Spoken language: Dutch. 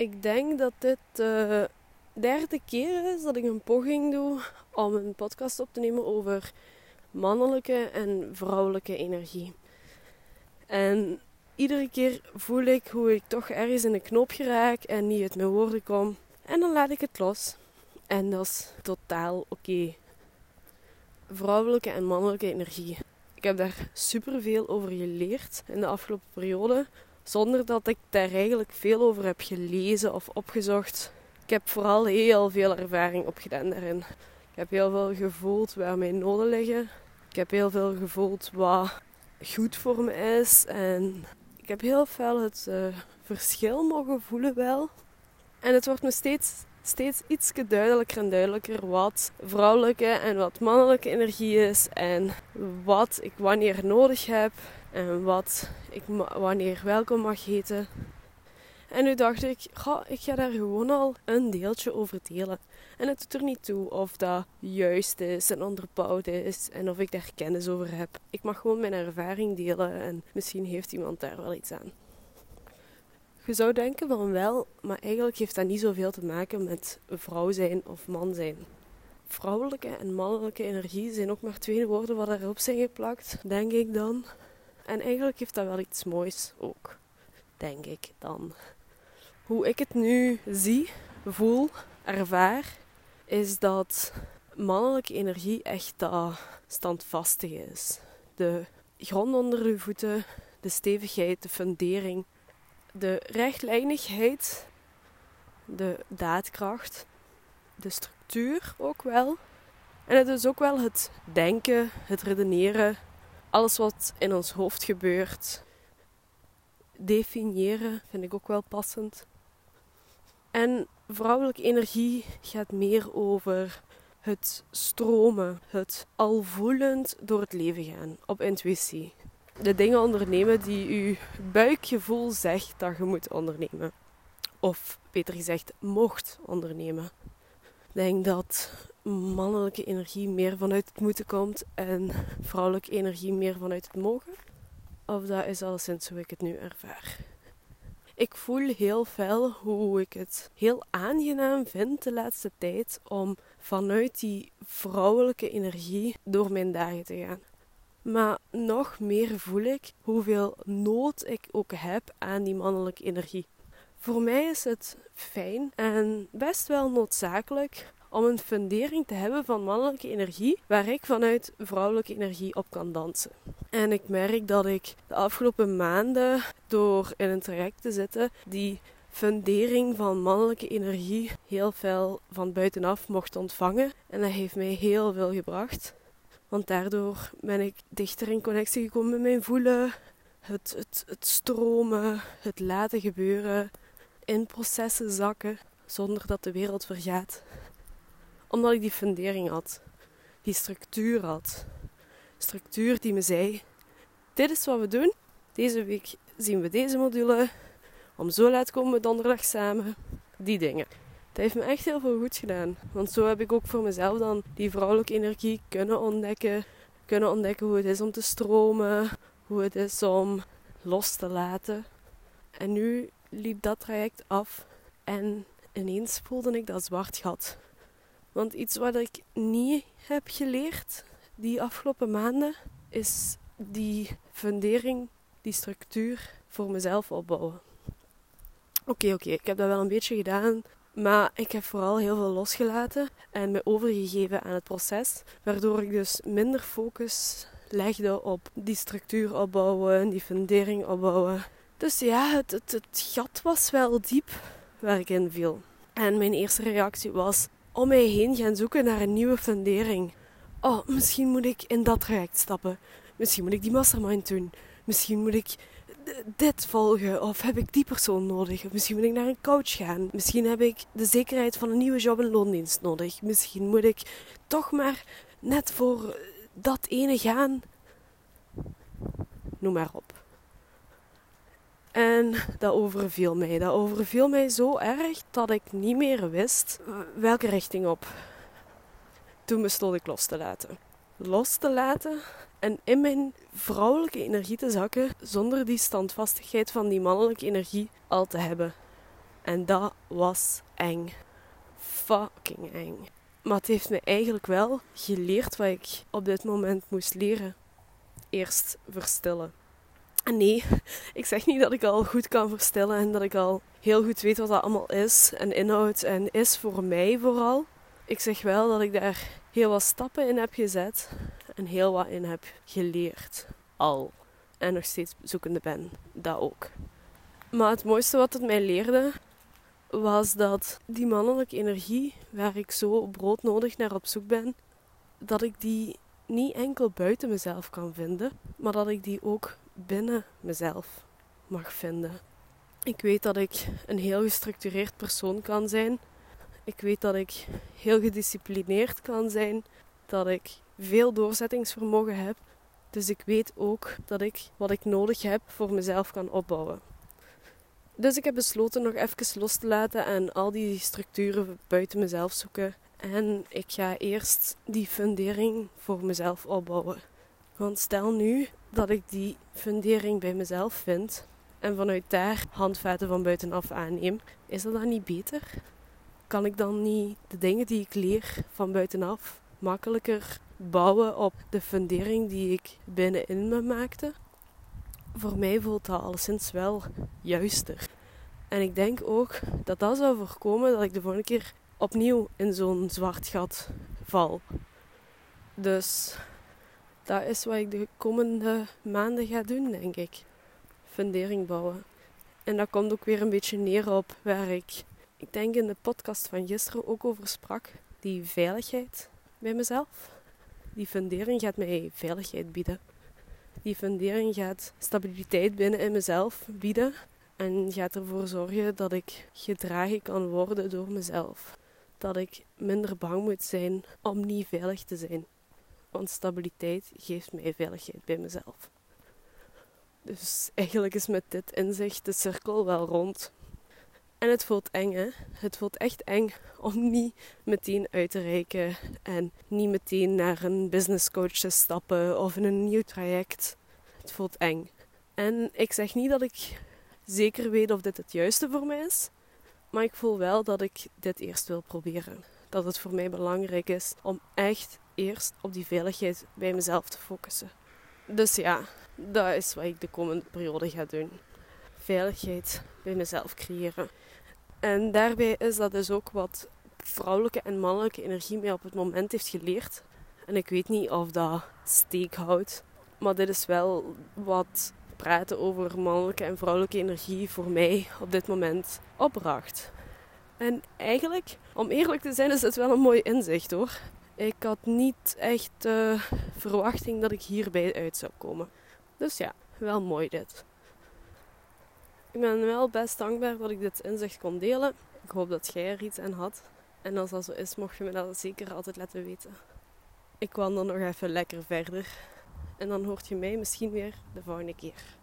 Ik denk dat dit de derde keer is dat ik een poging doe om een podcast op te nemen over mannelijke en vrouwelijke energie. En iedere keer voel ik hoe ik toch ergens in een knoop geraak en niet uit mijn woorden kom. En dan laat ik het los. En dat is totaal oké. Vrouwelijke en mannelijke energie. Ik heb daar superveel over geleerd in de afgelopen periode, zonder dat ik daar eigenlijk veel over heb gelezen of opgezocht. Ik heb vooral heel veel ervaring opgedaan daarin. Ik heb heel veel gevoeld waar mijn noden liggen. Ik heb heel veel gevoeld wat goed voor me is. En ik heb heel veel het uh, verschil mogen voelen wel. En het wordt me steeds, steeds iets duidelijker en duidelijker wat vrouwelijke en wat mannelijke energie is. En wat ik wanneer nodig heb. En wat ik wanneer welkom mag heten. En nu dacht ik, ga, ik ga daar gewoon al een deeltje over delen. En het doet er niet toe of dat juist is en onderbouwd is en of ik daar kennis over heb. Ik mag gewoon mijn ervaring delen en misschien heeft iemand daar wel iets aan. Je zou denken van wel, maar eigenlijk heeft dat niet zoveel te maken met vrouw zijn of man zijn. Vrouwelijke en mannelijke energie zijn ook maar twee woorden wat erop zijn geplakt, denk ik dan. En eigenlijk heeft dat wel iets moois ook, denk ik dan. Hoe ik het nu zie, voel, ervaar, is dat mannelijke energie echt dat standvastige is. De grond onder uw voeten, de stevigheid, de fundering, de rechtlijnigheid, de daadkracht, de structuur ook wel. En het is ook wel het denken, het redeneren, alles wat in ons hoofd gebeurt. Definiëren vind ik ook wel passend. En vrouwelijke energie gaat meer over het stromen, het alvoelend door het leven gaan, op intuïtie. De dingen ondernemen die uw buikgevoel zegt dat je moet ondernemen. Of beter gezegd, mocht ondernemen. Ik denk dat mannelijke energie meer vanuit het moeten komt en vrouwelijke energie meer vanuit het mogen. Of dat is alleszins hoe ik het nu ervaar. Ik voel heel fel hoe ik het heel aangenaam vind de laatste tijd om vanuit die vrouwelijke energie door mijn dagen te gaan. Maar nog meer voel ik hoeveel nood ik ook heb aan die mannelijke energie. Voor mij is het fijn en best wel noodzakelijk om een fundering te hebben van mannelijke energie waar ik vanuit vrouwelijke energie op kan dansen. En ik merk dat ik de afgelopen maanden door in een traject te zitten die fundering van mannelijke energie heel veel van buitenaf mocht ontvangen. En dat heeft mij heel veel gebracht. Want daardoor ben ik dichter in connectie gekomen met mijn voelen, het, het, het stromen, het laten gebeuren, in processen zakken zonder dat de wereld vergaat omdat ik die fundering had. Die structuur had. Structuur die me zei: Dit is wat we doen. Deze week zien we deze module. Om zo laat komen we donderdag samen. Die dingen. Dat heeft me echt heel veel goed gedaan. Want zo heb ik ook voor mezelf dan die vrouwelijke energie kunnen ontdekken. Kunnen ontdekken hoe het is om te stromen. Hoe het is om los te laten. En nu liep dat traject af. En ineens voelde ik dat zwart gat. Want iets wat ik niet heb geleerd die afgelopen maanden is die fundering, die structuur voor mezelf opbouwen. Oké, oké, ik heb dat wel een beetje gedaan, maar ik heb vooral heel veel losgelaten en me overgegeven aan het proces, waardoor ik dus minder focus legde op die structuur opbouwen, die fundering opbouwen. Dus ja, het, het, gat was wel diep waar ik in viel. En mijn eerste reactie was: om mij heen gaan zoeken naar een nieuwe fundering. Oh, misschien moet ik in dat traject stappen. Misschien moet ik die mastermind doen. Misschien moet ik dit volgen. Of heb ik die persoon nodig? misschien moet ik naar een coach gaan. Misschien heb ik de zekerheid van een nieuwe job in loondienst nodig. Misschien moet ik toch maar net voor dat ene gaan. Noem maar op. En dat overviel mij. Dat overviel mij zo erg dat ik niet meer wist welke richting op. Toen besloot ik los te laten. Los te laten en in mijn vrouwelijke energie te zakken zonder die standvastigheid van die mannelijke energie al te hebben. En dat was eng. Fucking eng. Maar het heeft me eigenlijk wel geleerd wat ik op dit moment moest leren. Eerst verstillen. En nee, ik zeg niet dat ik al goed kan verstillen en dat ik al heel goed weet wat dat allemaal is en inhoudt en is voor mij vooral. Ik zeg wel dat ik daar heel wat stappen in heb gezet en heel wat in heb geleerd. Al. En nog steeds zoekende ben. Dat ook. Maar het mooiste wat het mij leerde was dat die mannelijke energie, waar ik zo broodnodig naar op zoek ben, dat ik die niet enkel buiten mezelf kan vinden, maar dat ik die ook binnen mezelf mag vinden. Ik weet dat ik een heel gestructureerd persoon kan zijn. Ik weet dat ik heel gedisciplineerd kan zijn, dat ik veel doorzettingsvermogen heb. Dus ik weet ook dat ik wat ik nodig heb voor mezelf kan opbouwen. Dus ik heb besloten nog even los te laten en al die structuren buiten mezelf zoeken. En ik ga eerst die fundering voor mezelf opbouwen. Want stel nu dat ik die fundering bij mezelf vind en vanuit daar handvaten van buitenaf aanneem, is dat dan niet beter? Kan ik dan niet de dingen die ik leer van buitenaf makkelijker bouwen op de fundering die ik binnenin me maakte? Voor mij voelt dat alleszins wel juister. En ik denk ook dat dat zou voorkomen dat ik de volgende keer opnieuw in zo'n zwart gat val. Dus dat is wat ik de komende maanden ga doen, denk ik. Fundering bouwen. En dat komt ook weer een beetje neer op waar ik, ik denk in de podcast van gisteren ook over sprak. Die veiligheid bij mezelf. Die fundering gaat mij veiligheid bieden. Die fundering gaat stabiliteit binnen in mezelf bieden. En gaat ervoor zorgen dat ik gedragen kan worden door mezelf. Dat ik minder bang moet zijn om niet veilig te zijn. Want stabiliteit geeft mij veiligheid bij mezelf. Dus eigenlijk is met dit inzicht de cirkel wel rond. En het voelt eng, hè? Het voelt echt eng om niet meteen uit te reiken en niet meteen naar een business coach te stappen of in een nieuw traject. Het voelt eng. En ik zeg niet dat ik zeker weet of dit het juiste voor mij is, maar ik voel wel dat ik dit eerst wil proberen. Dat het voor mij belangrijk is om echt eerst op die veiligheid bij mezelf te focussen. Dus ja, dat is wat ik de komende periode ga doen. Veiligheid bij mezelf creëren. En daarbij is dat dus ook wat vrouwelijke en mannelijke energie mij op het moment heeft geleerd. En ik weet niet of dat steek houdt. Maar dit is wel wat praten over mannelijke en vrouwelijke energie voor mij op dit moment opbracht. En eigenlijk, om eerlijk te zijn, is het wel een mooi inzicht hoor. Ik had niet echt de verwachting dat ik hierbij uit zou komen. Dus ja, wel mooi dit. Ik ben wel best dankbaar dat ik dit inzicht kon delen. Ik hoop dat jij er iets aan had. En als dat zo is, mocht je me dat zeker altijd laten weten. Ik wandel nog even lekker verder. En dan hoort je mij misschien weer de volgende keer.